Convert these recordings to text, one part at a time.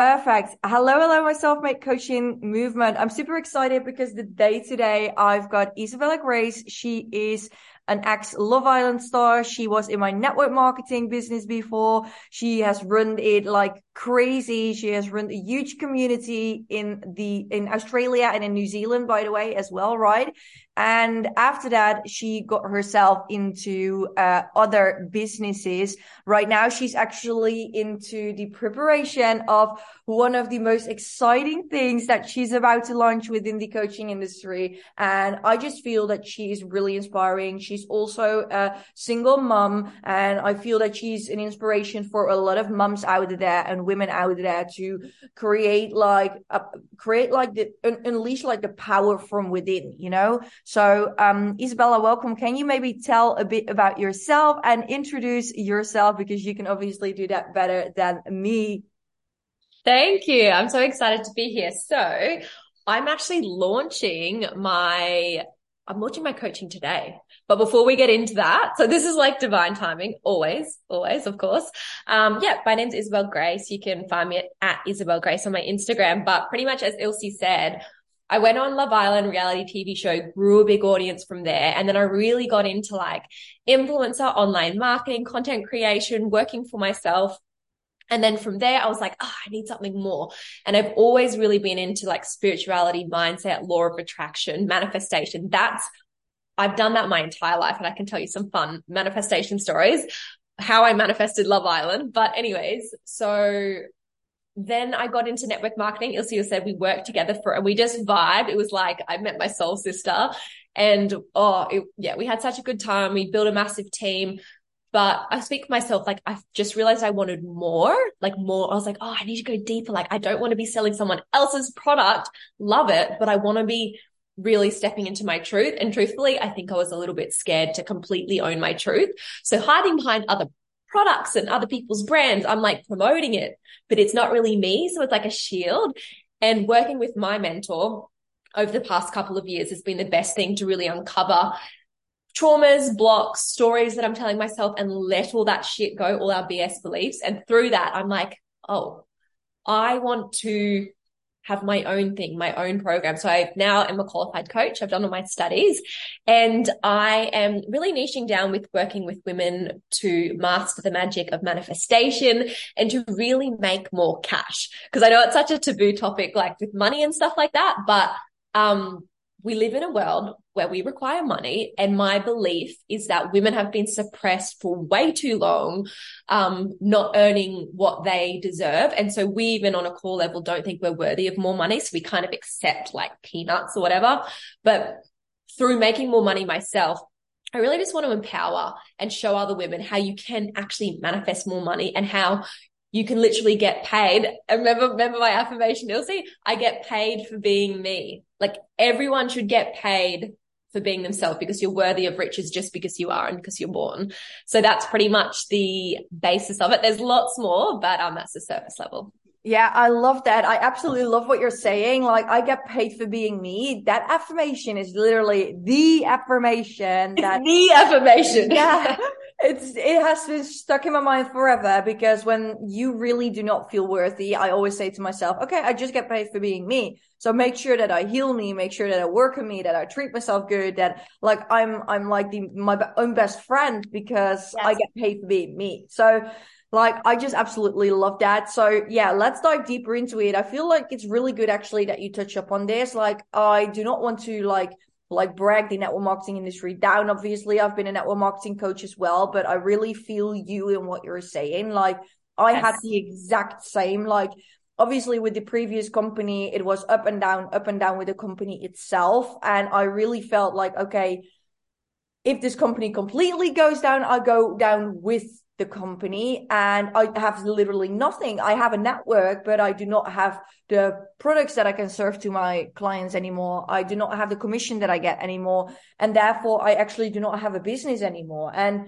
Perfect. Hello, hello, my self-made coaching movement. I'm super excited because the day today I've got Isabella Grace. She is an ex Love Island star. She was in my network marketing business before. She has run it like crazy. She has run a huge community in the, in Australia and in New Zealand, by the way, as well, right? And after that, she got herself into uh, other businesses. Right now, she's actually into the preparation of one of the most exciting things that she's about to launch within the coaching industry. And I just feel that she is really inspiring. She's also a single mom. And I feel that she's an inspiration for a lot of moms out there and women out there to create like, create like the, un- unleash like the power from within, you know? So, um, Isabella, welcome. Can you maybe tell a bit about yourself and introduce yourself because you can obviously do that better than me. Thank you. I'm so excited to be here. So I'm actually launching my, I'm launching my coaching today. But before we get into that, so this is like divine timing, always, always, of course. Um, yeah, my name's Isabelle Grace. You can find me at, at Isabelle Grace on my Instagram. But pretty much as Ilse said, I went on Love Island reality TV show, grew a big audience from there. And then I really got into like influencer, online marketing, content creation, working for myself. And then from there, I was like, oh, I need something more. And I've always really been into like spirituality, mindset, law of attraction, manifestation. That's, I've done that my entire life. And I can tell you some fun manifestation stories, how I manifested Love Island. But anyways, so then I got into network marketing. Ilse you said we worked together for, and we just vibed. It was like I met my soul sister and oh, it, yeah, we had such a good time. We built a massive team. But I speak for myself, like I just realized I wanted more, like more. I was like, oh, I need to go deeper. Like I don't want to be selling someone else's product. Love it. But I want to be really stepping into my truth. And truthfully, I think I was a little bit scared to completely own my truth. So hiding behind other products and other people's brands. I'm like promoting it, but it's not really me. So it's like a shield and working with my mentor over the past couple of years has been the best thing to really uncover traumas, blocks, stories that I'm telling myself and let all that shit go, all our BS beliefs. And through that, I'm like, oh, I want to have my own thing, my own program. So I now am a qualified coach. I've done all my studies and I am really niching down with working with women to master the magic of manifestation and to really make more cash. Cause I know it's such a taboo topic, like with money and stuff like that, but, um, we live in a world where we require money. And my belief is that women have been suppressed for way too long, um, not earning what they deserve. And so we even on a core level don't think we're worthy of more money. So we kind of accept like peanuts or whatever. But through making more money myself, I really just want to empower and show other women how you can actually manifest more money and how you can literally get paid. Remember, remember my affirmation, Ilse? I get paid for being me. Like everyone should get paid for being themselves because you're worthy of riches just because you are and because you're born. So that's pretty much the basis of it. There's lots more, but um, that's the surface level. Yeah, I love that. I absolutely love what you're saying. Like, I get paid for being me. That affirmation is literally the affirmation that the affirmation. Yeah. It's, it has been stuck in my mind forever because when you really do not feel worthy, I always say to myself, okay, I just get paid for being me. So make sure that I heal me, make sure that I work on me, that I treat myself good, that like I'm, I'm like the, my own best friend because yes. I get paid for being me. So like I just absolutely love that. So yeah, let's dive deeper into it. I feel like it's really good actually that you touch up on this. Like I do not want to like like brag the network marketing industry down. Obviously, I've been a network marketing coach as well, but I really feel you in what you're saying. Like I yes. had the exact same, like obviously with the previous company, it was up and down, up and down with the company itself. And I really felt like, okay, if this company completely goes down, I go down with the company and I have literally nothing. I have a network, but I do not have the products that I can serve to my clients anymore. I do not have the commission that I get anymore. And therefore I actually do not have a business anymore. And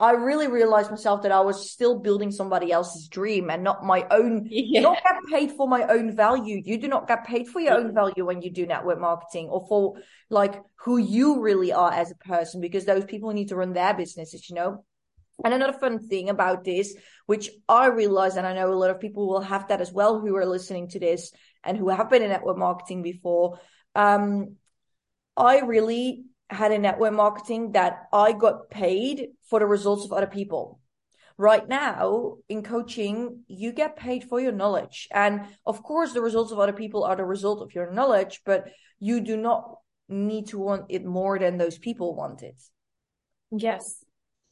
I really realized myself that I was still building somebody else's dream and not my own, yeah. not get paid for my own value. You do not get paid for your own value when you do network marketing or for like who you really are as a person because those people need to run their businesses, you know? And another fun thing about this, which I realize, and I know a lot of people will have that as well who are listening to this and who have been in network marketing before. Um, I really had a network marketing that I got paid for the results of other people. Right now in coaching, you get paid for your knowledge. And of course, the results of other people are the result of your knowledge, but you do not need to want it more than those people want it. Yes.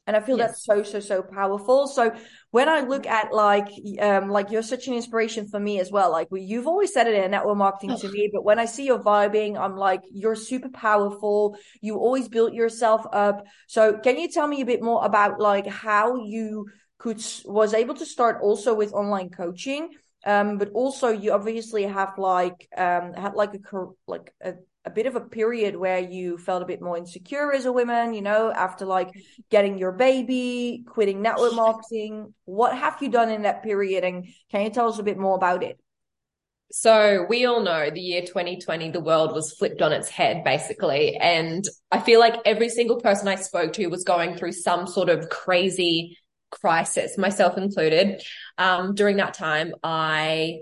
And I feel yes. that's so, so, so powerful. So when I look at like, um, like you're such an inspiration for me as well. Like you've always said it in network marketing to me, but when I see your vibing, I'm like, you're super powerful. You always built yourself up. So can you tell me a bit more about like how you could, was able to start also with online coaching? Um, but also you obviously have like, um, had like a, like a, a bit of a period where you felt a bit more insecure as a woman, you know, after like getting your baby, quitting network marketing. What have you done in that period? And can you tell us a bit more about it? So we all know the year 2020, the world was flipped on its head, basically. And I feel like every single person I spoke to was going through some sort of crazy crisis, myself included. Um, during that time, I,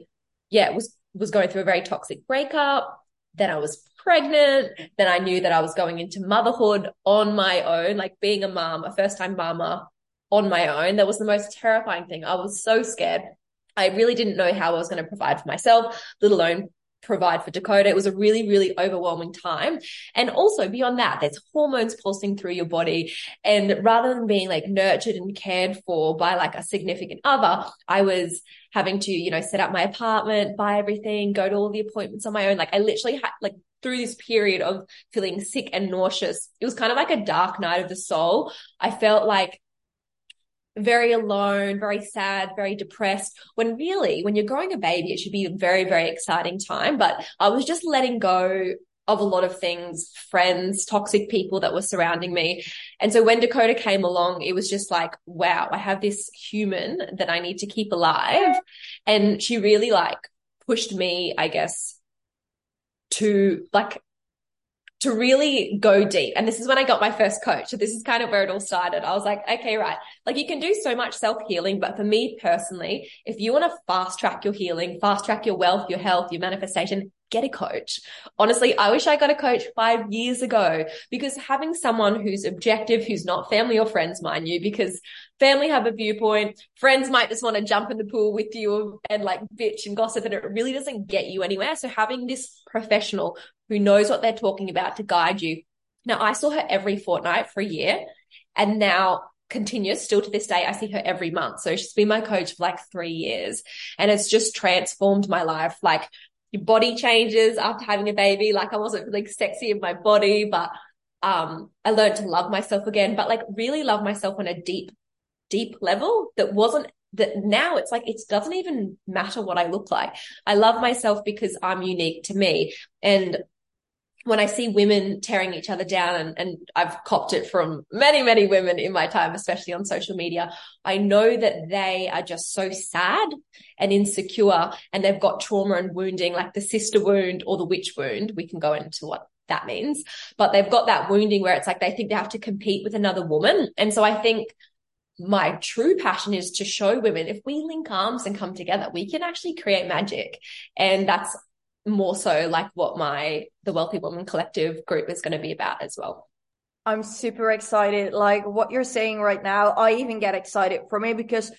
yeah, was, was going through a very toxic breakup. Then I was pregnant. Then I knew that I was going into motherhood on my own, like being a mom, a first time mama on my own. That was the most terrifying thing. I was so scared. I really didn't know how I was going to provide for myself, let alone provide for Dakota. It was a really, really overwhelming time. And also beyond that, there's hormones pulsing through your body. And rather than being like nurtured and cared for by like a significant other, I was having to, you know, set up my apartment, buy everything, go to all the appointments on my own. Like I literally had like through this period of feeling sick and nauseous. It was kind of like a dark night of the soul. I felt like very alone, very sad, very depressed. When really, when you're growing a baby, it should be a very, very exciting time. But I was just letting go of a lot of things, friends, toxic people that were surrounding me. And so when Dakota came along, it was just like, wow, I have this human that I need to keep alive. And she really like pushed me, I guess, to like to really go deep. And this is when I got my first coach. So this is kind of where it all started. I was like, okay, right. Like you can do so much self healing, but for me personally, if you want to fast track your healing, fast track your wealth, your health, your manifestation, get a coach. Honestly, I wish I got a coach five years ago because having someone who's objective, who's not family or friends, mind you, because family have a viewpoint, friends might just want to jump in the pool with you and like bitch and gossip and it really doesn't get you anywhere. So having this professional who knows what they're talking about to guide you. Now I saw her every fortnight for a year and now continuous still to this day. I see her every month. So she's been my coach for like three years and it's just transformed my life. Like your body changes after having a baby. Like I wasn't really sexy in my body, but um, I learned to love myself again, but like really love myself on a deep, deep level that wasn't that now it's like it doesn't even matter what I look like. I love myself because I'm unique to me. And when I see women tearing each other down and, and I've copped it from many, many women in my time, especially on social media, I know that they are just so sad and insecure and they've got trauma and wounding, like the sister wound or the witch wound. We can go into what that means, but they've got that wounding where it's like they think they have to compete with another woman. And so I think my true passion is to show women if we link arms and come together, we can actually create magic. And that's more so like what my the wealthy woman collective group is going to be about as well. I'm super excited. Like what you're saying right now i even get excited for me because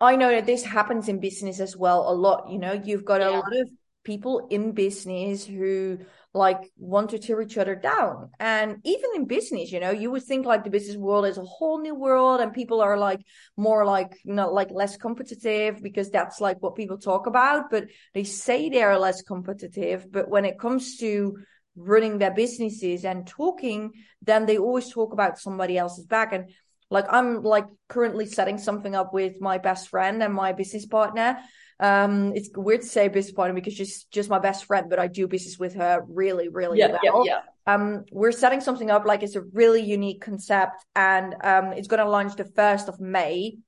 i know that this happens in business as well a lot you know? You've got yeah. a lot of people in business who like want to tear each other down. And even in business, you know, you would think like the business world is a whole new world and people are like more like, know, like less competitive because that's like what people talk about, but they say they're less competitive. But when it comes to running their businesses and talking, then they always talk about somebody else's back. And like I'm like currently setting something up with my best friend and my business partner um, it's weird to say business partner because she's just my best friend, but I do business with her really, really yeah, well. Yeah, yeah. Um, we're setting something up like it's a really unique concept, and um, it's going to launch the first of May.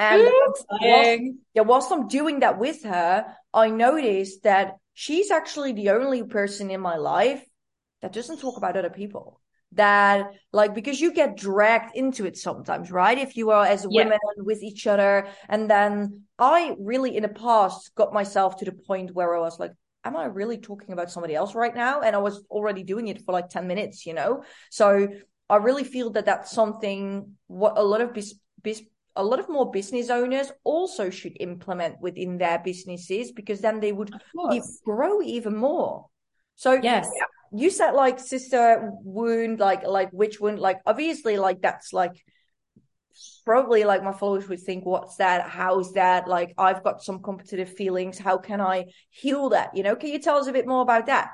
And whilst, yeah, whilst I'm doing that with her, I noticed that she's actually the only person in my life that doesn't talk about other people that like because you get dragged into it sometimes right? If you are as women yeah. with each other. And then i really in the past got myself to the point where i was like am i really talking about somebody else right now? And i was already doing it for like 10 minutes you know? So i really feel that that's something what a lot of bis- bis- a lot of more business owners also should implement within their businesses because then they would grow even more. So yes you said like sister wound, like like witch wound, like obviously like that's like probably like my followers would think, what's that? How is that? Like I've got some competitive feelings. How can I heal that? You know, can you tell us a bit more about that?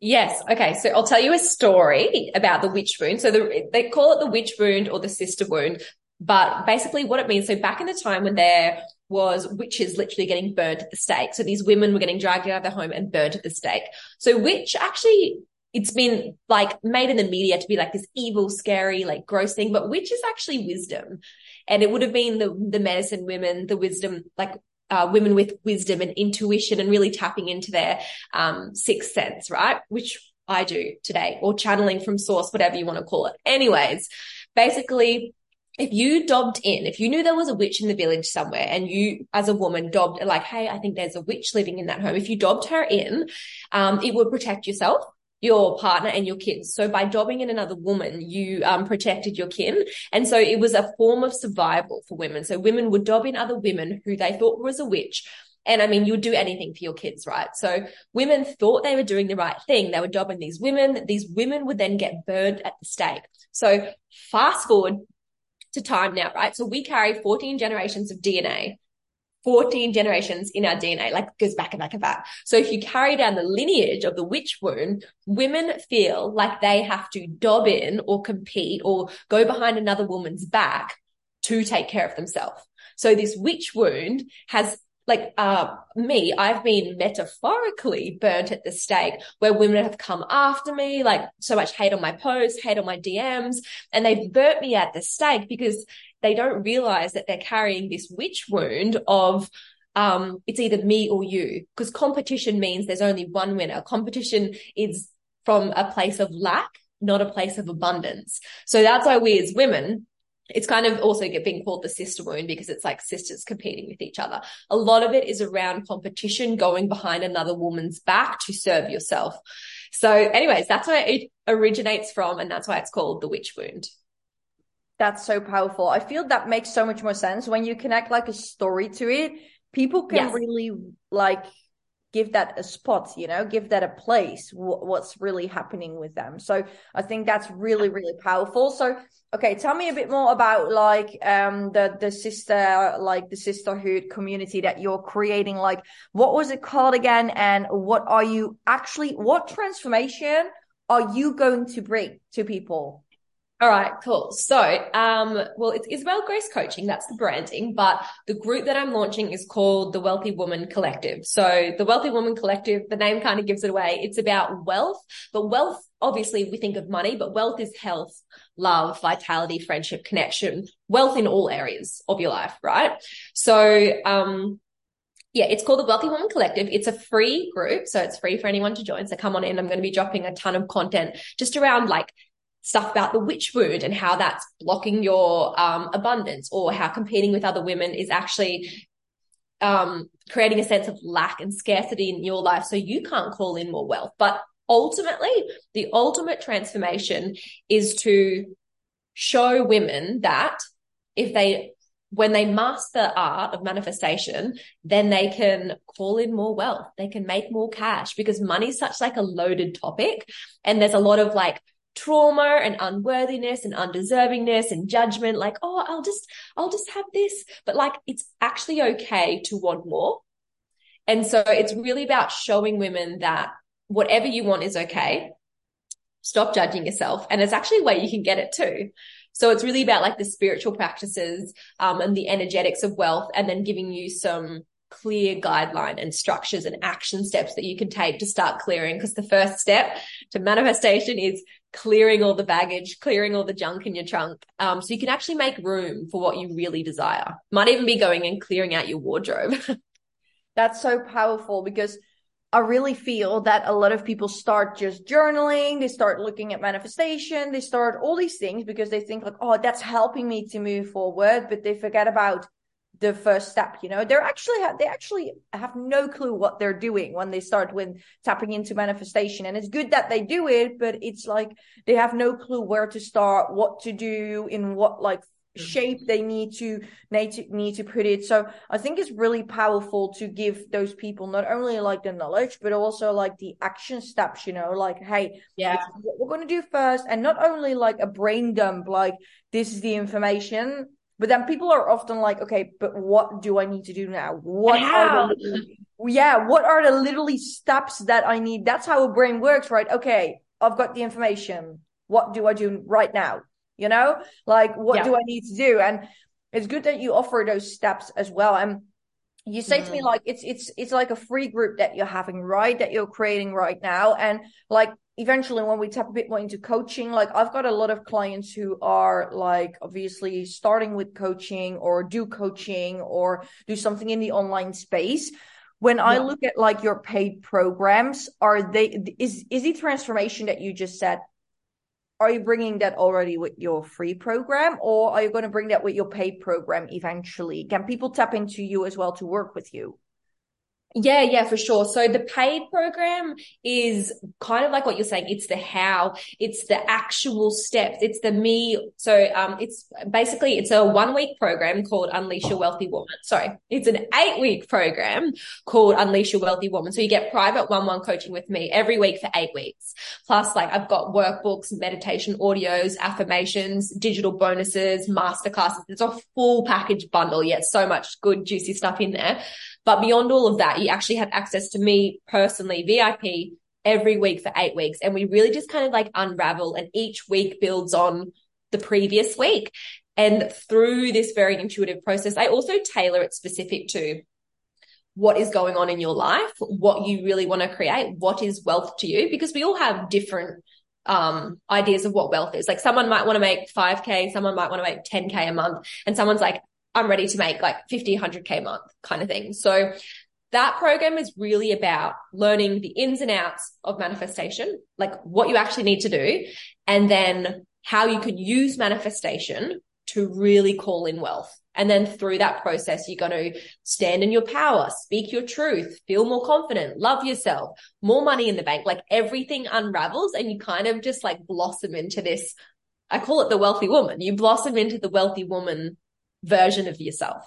Yes. Okay. So I'll tell you a story about the witch wound. So the, they call it the witch wound or the sister wound, but basically what it means. So back in the time when there was witches literally getting burned at the stake. So these women were getting dragged out of their home and burned at the stake. So witch actually, it's been like made in the media to be like this evil, scary, like gross thing, but witch is actually wisdom. And it would have been the, the medicine women, the wisdom, like uh, women with wisdom and intuition and really tapping into their um, sixth sense, right? Which I do today, or channeling from source, whatever you want to call it. Anyways, basically, if you dobbed in, if you knew there was a witch in the village somewhere and you as a woman dobbed like, Hey, I think there's a witch living in that home. If you dobbed her in, um, it would protect yourself your partner and your kids. So by dobbing in another woman, you um, protected your kin. And so it was a form of survival for women. So women would dob in other women who they thought was a witch. And I mean, you would do anything for your kids, right? So women thought they were doing the right thing. They were dobbing these women. These women would then get burned at the stake. So fast forward to time now, right? So we carry 14 generations of DNA. 14 generations in our DNA, like goes back and back and back. So if you carry down the lineage of the witch wound, women feel like they have to dob in or compete or go behind another woman's back to take care of themselves. So this witch wound has like uh, me, I've been metaphorically burnt at the stake where women have come after me, like so much hate on my posts, hate on my DMs, and they've burnt me at the stake because they don't realize that they're carrying this witch wound of um, it's either me or you because competition means there's only one winner. Competition is from a place of lack, not a place of abundance. So that's why we as women it's kind of also being called the sister wound because it's like sisters competing with each other. A lot of it is around competition, going behind another woman's back to serve yourself. So anyways, that's where it originates from. And that's why it's called the witch wound. That's so powerful. I feel that makes so much more sense when you connect like a story to it. People can yes. really like give that a spot, you know, give that a place, w- what's really happening with them. So I think that's really, really powerful. So, okay, tell me a bit more about like, um, the, the sister, like the sisterhood community that you're creating. Like, what was it called again? And what are you actually, what transformation are you going to bring to people? All right, cool. So, um, well, it's Isabelle Grace Coaching. That's the branding, but the group that I'm launching is called the Wealthy Woman Collective. So the Wealthy Woman Collective, the name kind of gives it away. It's about wealth, but wealth, obviously we think of money, but wealth is health, love, vitality, friendship, connection, wealth in all areas of your life, right? So, um, yeah, it's called the Wealthy Woman Collective. It's a free group, so it's free for anyone to join. So come on in. I'm going to be dropping a ton of content just around like stuff about the witch wound and how that's blocking your um, abundance or how competing with other women is actually um, creating a sense of lack and scarcity in your life so you can't call in more wealth. But ultimately, the ultimate transformation is to show women that if they when they master the art of manifestation, then they can call in more wealth. They can make more cash because money's such like a loaded topic. And there's a lot of like trauma and unworthiness and undeservingness and judgment like oh i'll just i'll just have this. But like it's actually okay to want more. And so it's really about showing women that whatever you want is okay. Stop judging yourself. And it's actually a way you can get it too. So it's really about like the spiritual practices um, and the energetics of wealth and then giving you some clear guideline and structures and action steps that you can take to start clearing. Because the first step to manifestation is clearing all the baggage, clearing all the junk in your trunk. Um, so you can actually make room for what you really desire. Might even be going and clearing out your wardrobe. That's so powerful because I really feel that a lot of people start just journaling, they start looking at manifestation, they start all these things because they think like, oh, that's helping me to move forward, but they forget about the first step you know? They're actually they actually have no clue what they're doing when they start when tapping into manifestation. And it's good that they do it but it's like they have no clue where to start what to do in what like mm-hmm. shape they need to need to need to put it. So i think it's really powerful to give those people not only like the knowledge but also like the action steps you know? Like hey yeah. what we're going to do first. And not only like a brain dump like this is the information but then people are often like okay but what do i need to do now? What are the yeah what are the literally steps that i need? That's how a brain works right? Okay i've got the information. What do i do right now? You know? Like what yeah. do i need to do? And it's good that you offer those steps as well. And you say mm. to me mm-hmm. like it's it's it's like a free group that you're having right? That you're creating right now. And like eventually when we tap a bit more into coaching like i've got a lot of clients who are like obviously starting with coaching or do coaching or do something in the online space. When yeah. i look at like your paid programs are they is is the transformation that you just said are you bringing that already with your free program or are you going to bring that with your paid program eventually? Can people tap into you as well to work with you yeah, yeah, for sure. So the paid program is kind of like what you're saying. It's the how, it's the actual steps, it's the me. So, um, it's basically, it's a one week program called Unleash Your Wealthy Woman. Sorry, it's an eight week program called Unleash Your Wealthy Woman. So you get private one one coaching with me every week for eight weeks. Plus, like I've got workbooks, meditation audios, affirmations, digital bonuses, masterclasses. It's a full package bundle. Yet so much good, juicy stuff in there. But beyond all of that, you actually have access to me personally, VIP, every week for eight weeks. And we really just kind of like unravel and each week builds on the previous week. And through this very intuitive process, I also tailor it specific to what is going on in your life, what you really want to create, what is wealth to you, because we all have different um, ideas of what wealth is. Like someone might want to make 5K, someone might want to make 10K a month, and someone's like, I'm ready to make like 50, 100K a month kind of thing. So that program is really about learning the ins and outs of manifestation, like what you actually need to do, and then how you can use manifestation to really call in wealth. And then through that process, you're going to stand in your power, speak your truth, feel more confident, love yourself, more money in the bank. Like everything unravels and you kind of just like blossom into this. I call it the wealthy woman. You blossom into the wealthy woman version of yourself.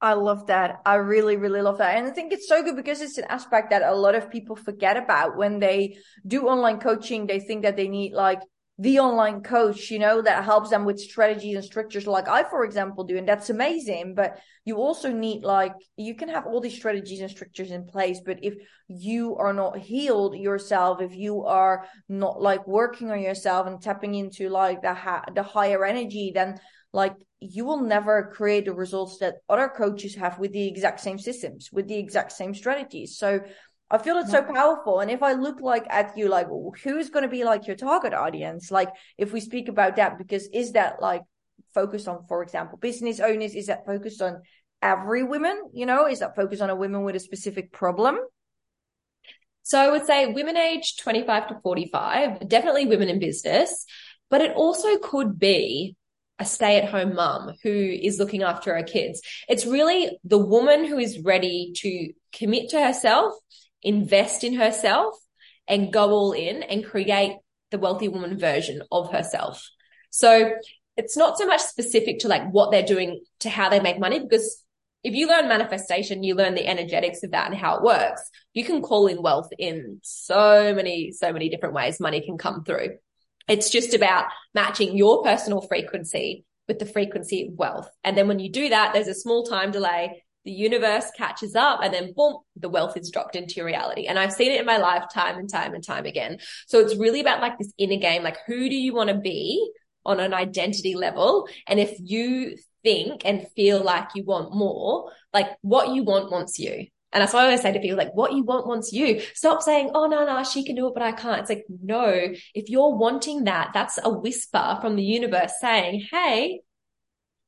I love that. I really, really love that. And I think it's so good because it's an aspect that a lot of people forget about when they do online coaching. They think that they need like the online coach, you know, that helps them with strategies and structures like I, for example, do. And that's amazing. But you also need like, you can have all these strategies and structures in place. But if you are not healed yourself, if you are not like working on yourself and tapping into like the, ha- the higher energy, then like you will never create the results that other coaches have with the exact same systems, with the exact same strategies. So I feel it's so powerful. And if I look like at you, like who's going to be like your target audience? Like if we speak about that, because is that like focused on, for example, business owners? Is that focused on every woman? You know, is that focused on a woman with a specific problem? So I would say women age 25 to 45, definitely women in business, but it also could be a stay at home mum who is looking after her kids. It's really the woman who is ready to commit to herself, invest in herself and go all in and create the wealthy woman version of herself. So it's not so much specific to like what they're doing to how they make money because if you learn manifestation, you learn the energetics of that and how it works. You can call in wealth in so many, so many different ways money can come through. It's just about matching your personal frequency with the frequency of wealth. And then when you do that, there's a small time delay. The universe catches up and then boom, the wealth is dropped into your reality. And I've seen it in my life time and time and time again. So it's really about like this inner game. Like who do you want to be on an identity level? And if you think and feel like you want more, like what you want wants you. And that's why I always say to people, like, what you want wants you. Stop saying, oh, no, no, she can do it, but I can't. It's like, no, if you're wanting that, that's a whisper from the universe saying, hey,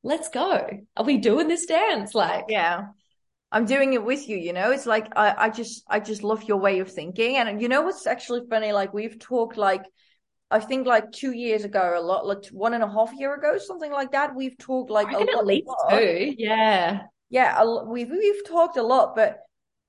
let's go. Are we doing this dance? Like, yeah. I'm doing it with you, you know? It's like I, I just I just love your way of thinking. And you know what's actually funny? Like we've talked like I think like two years ago, a lot like one and a half year ago, something like that. We've talked like a lot, at least two. Yeah. Yeah, we've we've talked a lot, but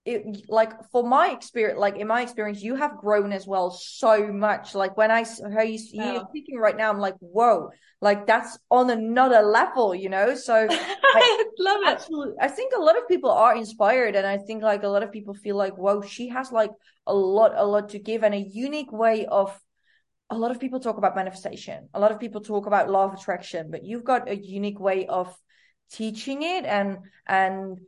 it like for my experience like in my experience you have grown as well so much. Like when i hear you, yeah. speaking right now i'm like whoa like that's on another level you know? So i love it. absolutely, i think a lot of people are inspired and i think like a lot of people feel like whoa she has like a lot a lot to give and a unique way of a lot of people talk about manifestation. A lot of people talk about law of attraction but you've got a unique way of teaching it and and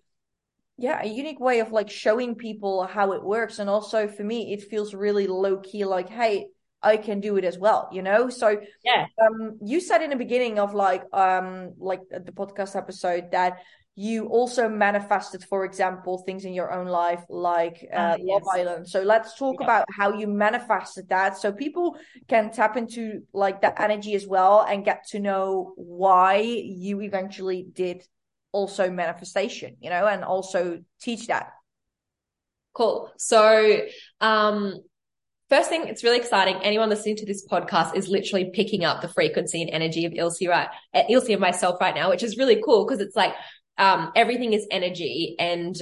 yeah a unique way of like showing people how it works and also for me it feels really low key like hey i can do it as well you know so yeah um you said in the beginning of like um like the podcast episode that you also manifested for example things in your own life like uh, uh, yes. love island so let's talk yeah. about how you manifested that so people can tap into like that energy as well and get to know why you eventually did also manifestation, you know, and also teach that. Cool. So, um, first thing, it's really exciting. Anyone listening to this podcast is literally picking up the frequency and energy of Ilse right, Ilse and myself right now, which is really cool because it's like, um, everything is energy and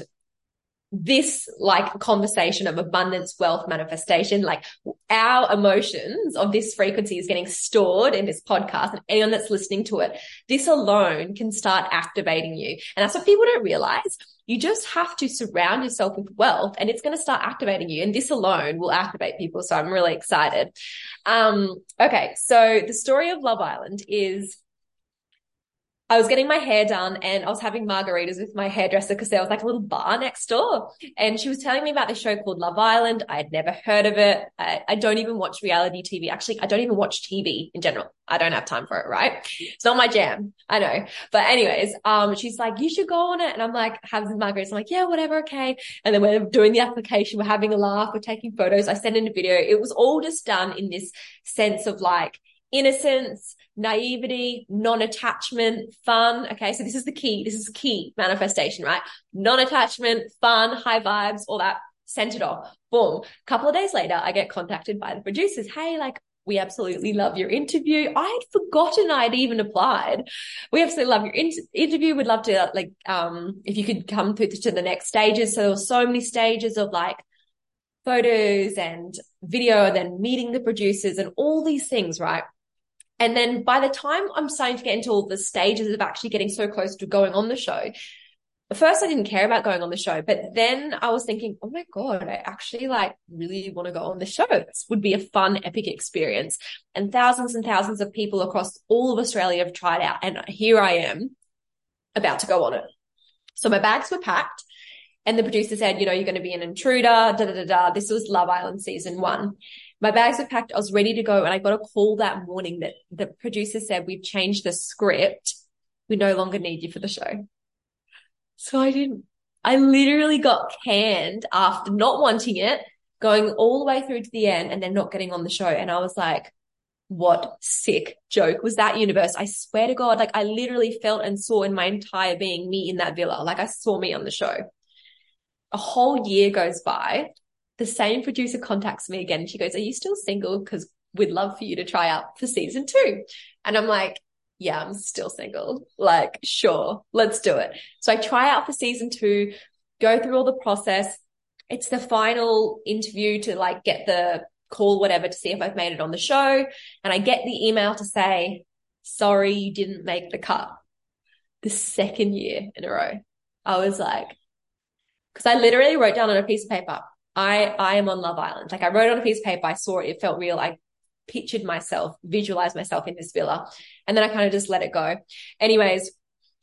this like conversation of abundance, wealth, manifestation, like our emotions of this frequency is getting stored in this podcast and anyone that's listening to it, this alone can start activating you. And that's what people don't realize. You just have to surround yourself with wealth and it's going to start activating you. And this alone will activate people. So I'm really excited. Um, okay. So the story of Love Island is I was getting my hair done and I was having margaritas with my hairdresser because there was like a little bar next door. And she was telling me about this show called Love Island. I had never heard of it. I, I, don't even watch reality TV. Actually, I don't even watch TV in general. I don't have time for it, right? It's not my jam. I know. But anyways, um, she's like, you should go on it. And I'm like, having margaritas. I'm like, yeah, whatever. Okay. And then we're doing the application. We're having a laugh. We're taking photos. I sent in a video. It was all just done in this sense of like innocence, naivety, non-attachment, fun. Okay. So this is the key. This is key manifestation, right? Non-attachment, fun, high vibes, all that it off. Boom. A couple of days later, I get contacted by the producers. Hey, like, we absolutely love your interview. I had forgotten I'd even applied. We absolutely love your inter- interview. We'd love to, like, um, if you could come through to the next stages. So there were so many stages of like photos and video, and then meeting the producers and all these things, right? And then by the time I'm starting to get into all the stages of actually getting so close to going on the show, first I didn't care about going on the show, but then I was thinking, oh my God, I actually like really want to go on the show. This would be a fun, epic experience. And thousands and thousands of people across all of Australia have tried out. And here I am about to go on it. So my bags were packed and the producer said, you know, you're going to be an intruder, da da da da. This was Love Island season one. My bags were packed. I was ready to go. And I got a call that morning that the producer said, we've changed the script. We no longer need you for the show. So I didn't, I literally got canned after not wanting it, going all the way through to the end and then not getting on the show. And I was like, what sick joke was that universe? I swear to God, like I literally felt and saw in my entire being me in that villa. Like I saw me on the show. A whole year goes by the same producer contacts me again. She goes, Are you still single? Because we'd love for you to try out for season two. And I'm like, Yeah, I'm still single. Like, sure, let's do it. So I try out for season two, go through all the process. It's the final interview to like get the call, whatever, to see if I've made it on the show. And I get the email to say, Sorry, you didn't make the cut. The second year in a row. I was like, because I literally wrote down on a piece of paper, I, I am on Love Island. Like I wrote on a piece of paper, I saw it, it felt real. I pictured myself, visualized myself in this villa. And then I kind of just let it go. Anyways,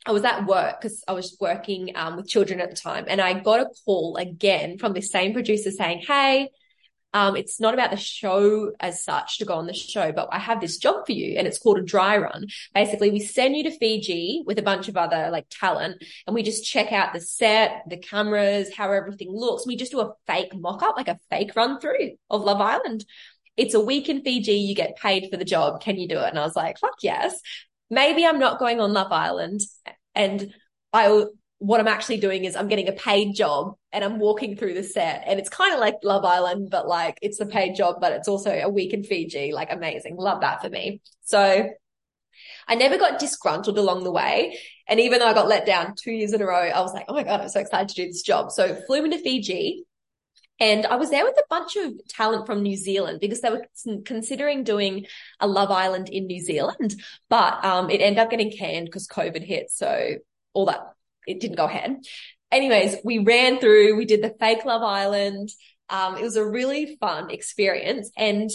I was at work because I was working um, with children at the time and I got a call again from the same producer saying, Hey, um, it's not about the show as such to go on the show, but I have this job for you and it's called a dry run. Basically, we send you to Fiji with a bunch of other like talent and we just check out the set, the cameras, how everything looks. We just do a fake mock up, like a fake run through of Love Island. It's a week in Fiji. You get paid for the job. Can you do it? And I was like, fuck yes. Maybe I'm not going on Love Island and I what I'm actually doing is I'm getting a paid job and I'm walking through the set and it's kind of like Love Island, but like it's a paid job, but it's also a week in Fiji. Like amazing. Love that for me. So I never got disgruntled along the way. And even though I got let down two years in a row, I was like, oh my God, I'm so excited to do this job. So flew into Fiji and I was there with a bunch of talent from New Zealand because they were considering doing a Love Island in New Zealand, but um, it ended up getting canned because COVID hit. So all that, it didn't go ahead. Anyways, we ran through, we did the fake Love Island. Um, it was a really fun experience. And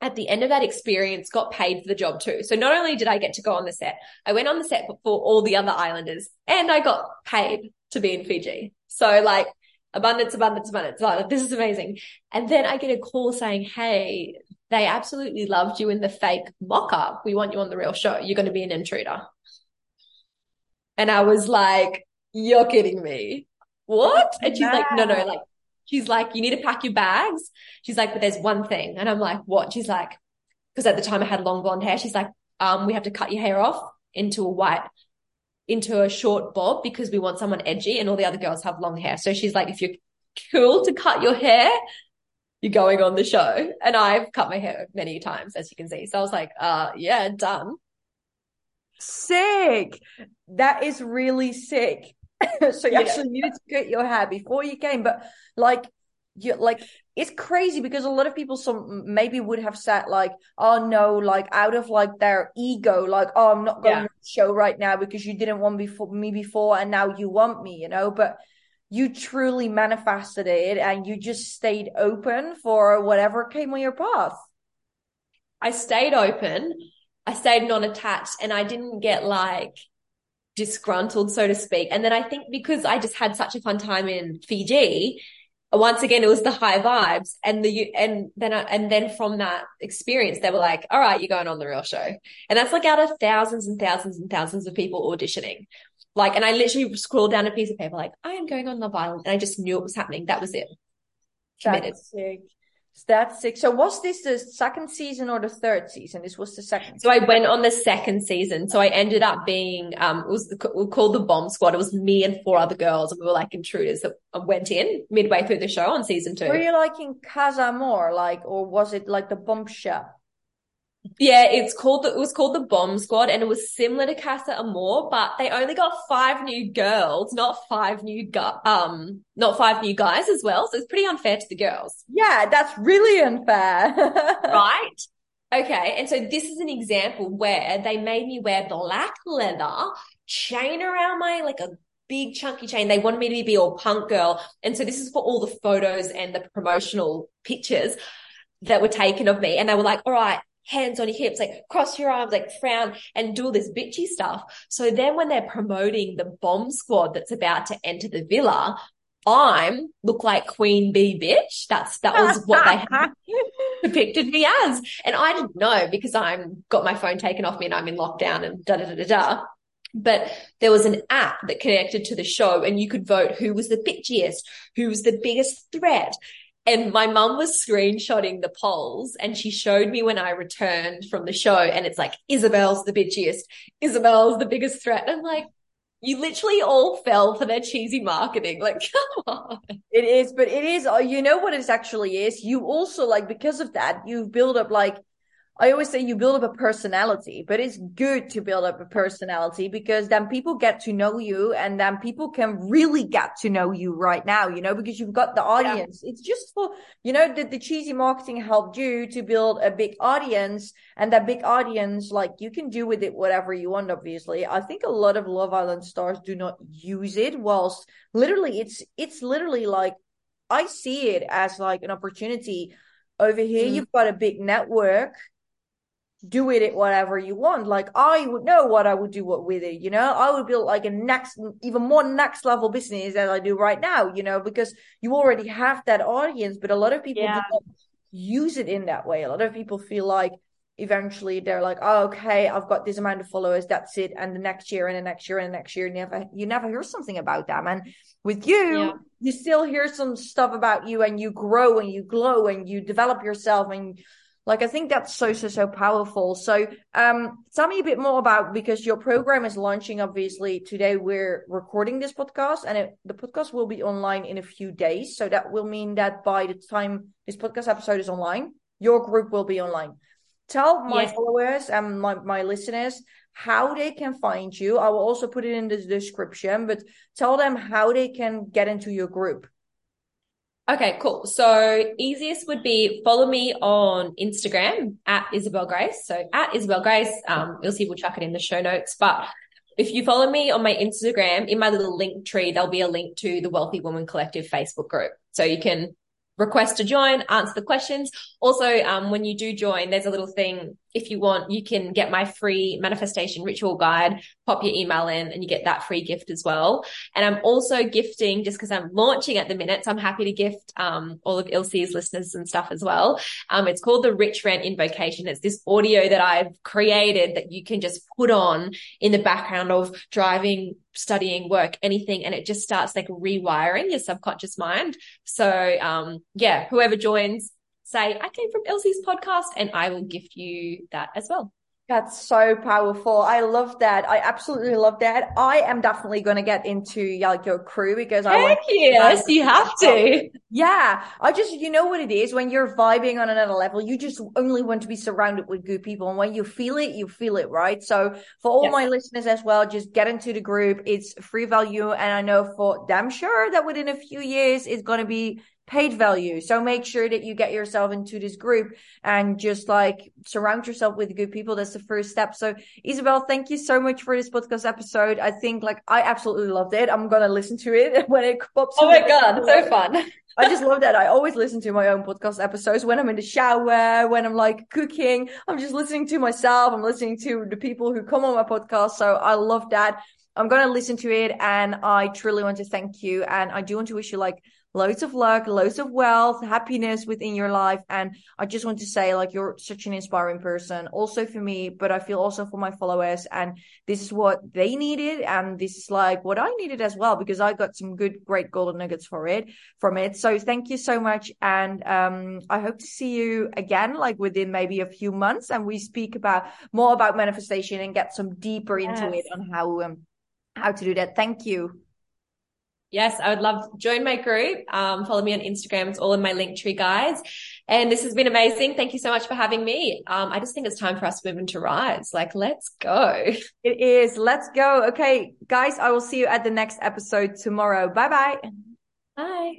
at the end of that experience, got paid for the job too. So not only did I get to go on the set, I went on the set for all the other islanders and I got paid to be in Fiji. So like, abundance, abundance, abundance. Oh, this is amazing. And then I get a call saying, Hey, they absolutely loved you in the fake mock up. We want you on the real show. You're going to be an intruder. And I was like, you're kidding me. What? And she's like, no, no, like, she's like, you need to pack your bags. She's like, but there's one thing. And I'm like, what? She's like, because at the time I had long blonde hair. She's like, um, we have to cut your hair off into a white into a short bob because we want someone edgy and all the other girls have long hair. So she's like, if you're cool to cut your hair, you're going on the show. And I've cut my hair many times, as you can see. So I was like, uh, yeah, done. Sick. That is really sick. so you yeah. actually needed to cut your hair before you came, but like, you like it's crazy because a lot of people some maybe would have said like oh no like out of like their ego like oh i'm not going yeah. to show right now because you didn't want before me before and now you want me you know but you truly manifested it and you just stayed open for whatever came on your path i stayed open i stayed non-attached and i didn't get like disgruntled so to speak and then i think because i just had such a fun time in fiji once again, it was the high vibes and the, and then, and then from that experience, they were like, all right, you're going on the real show. And that's like out of thousands and thousands and thousands of people auditioning. Like, and I literally scrolled down a piece of paper, like, I am going on Love Island. And I just knew it was happening. That was it. Committed. Sick. That's sick. So was this the second season or the third season? This was the second. So I went on the second season. So I ended up being, um, it was the, called the Bomb Squad. It was me and four other girls and we were like intruders that went in midway through the show on season two. Were you liking Casa Amor like, or was it like the Bombshell? Yeah, it's called the, it was called the Bomb Squad and it was similar to Casa Amor, but they only got five new girls, not five new gu- um not five new guys as well. So it's pretty unfair to the girls. Yeah, that's really unfair. right? Okay, and so this is an example where they made me wear black leather, chain around my like a big chunky chain. They wanted me to be all punk girl. And so this is for all the photos and the promotional pictures that were taken of me. And they were like, all right, hands on your hips, like cross your arms, like frown and do all this bitchy stuff. So then when they're promoting the bomb squad that's about to enter the villa, I'm look like Queen Bee bitch. That's that was what they had depicted me as. And I didn't know because I'm got my phone taken off me and I'm in lockdown and da da da da da. But there was an app that connected to the show and you could vote who was the bitchiest, who was the biggest threat. And my mum was screenshotting the polls and she showed me when I returned from the show and it's like, Isabelle's the bitchiest. Isabelle's the biggest threat. And I'm like, you literally all fell for their cheesy marketing. Like, come on. It is, but it is, uh, you know what it actually is? You also like, because of that, you've built up like I always say you build up a personality, but it's good to build up a personality because then people get to know you and then people can really get to know you right now, you know, because you've got the audience. Yeah. It's just for, you know, the, the cheesy marketing helped you to build a big audience and that big audience, like you can do with it whatever you want, obviously. I think a lot of Love Island stars do not use it whilst literally it's, it's literally like, I see it as like an opportunity over here. Mm. You've got a big network do with it whatever you want. Like I would know what I would do with it, you know. I would build like a next, even more next level business as I do right now, you know, because you already have that audience. But a lot of people yeah. don't use it in that way. A lot of people feel like eventually they're like, oh, okay, I've got this amount of followers, that's it. And the next year and the next year and the next year, never you never hear something about them. And with you, yeah. you still hear some stuff about you and you grow and you glow and you develop yourself and like I think that's so so so powerful. So um tell me a bit more about because your program is launching obviously today we're recording this podcast and it, the podcast will be online in a few days. So that will mean that by the time this podcast episode is online, your group will be online. Tell my yes. followers and my, my listeners how they can find you. I will also put it in the description, but tell them how they can get into your group. Okay, cool. So easiest would be follow me on Instagram at Isabelle Grace. So at Isabelle Grace, um, you'll see we'll chuck it in the show notes, but if you follow me on my Instagram, in my little Linktree, there'll be a link to the Wealthy Woman Collective Facebook group. So you can request to join, answer the questions. Also, um, when you do join, there's a little thing. If you want, you can get my free manifestation ritual guide, pop your email in and you get that free gift as well. And I'm also gifting just because I'm launching at the minute. So I'm happy to gift, um, all of Ilse's listeners and stuff as well. Um, it's called the Rich Rent Invocation. It's this audio that I've created that you can just put on in the background of driving studying, work, anything, and it just starts like rewiring your subconscious mind. So, um, yeah, whoever joins, say, I came from Ilse's podcast and I will gift you that as well. That's so powerful. I love that. I absolutely love that. I am definitely going to get into like your crew because Heck I want yes, you have to. Yeah. I just, you know what it is when you're vibing on another level, you just only want to be surrounded with good people. And when you feel it, you feel it, right? So for all yes. my listeners as well, just get into the group. It's free value. And I know for damn sure that within a few years, it's going to be paid value. So make sure that you get yourself into this group and just like surround yourself with good people. That's the first step. So Isabelle, thank you so much for this podcast episode. I think like I absolutely loved it. I'm going to listen to it when it pops. Oh my God. So fun. I just love that. I always listen to my own podcast episodes when I'm in the shower, when I'm like cooking. I'm just listening to myself. I'm listening to the people who come on my podcast. So I love that. I'm going to listen to it and I truly want to thank you. And I do want to wish you like loads of luck, loads of wealth, happiness within your life. And I just want to say, like, you're such an inspiring person, also for me, but I feel also for my followers. And this is what they needed. And this is like what I needed as well, because I got some good, great golden nuggets for it, from it. So thank you so much. And, um, I hope to see you again, like within maybe a few months. And we speak about more about manifestation and get some deeper into yes. it on how, um, how to do that. Thank you. Yes, I would love to join my group. Um, follow me on Instagram. It's all in my Linktree, guys. And this has been amazing. Thank you so much for having me. Um, I just think it's time for us women to rise. Like, let's go. It is. Let's go. Okay, guys, I will see you at the next episode tomorrow. Bye-bye. Bye.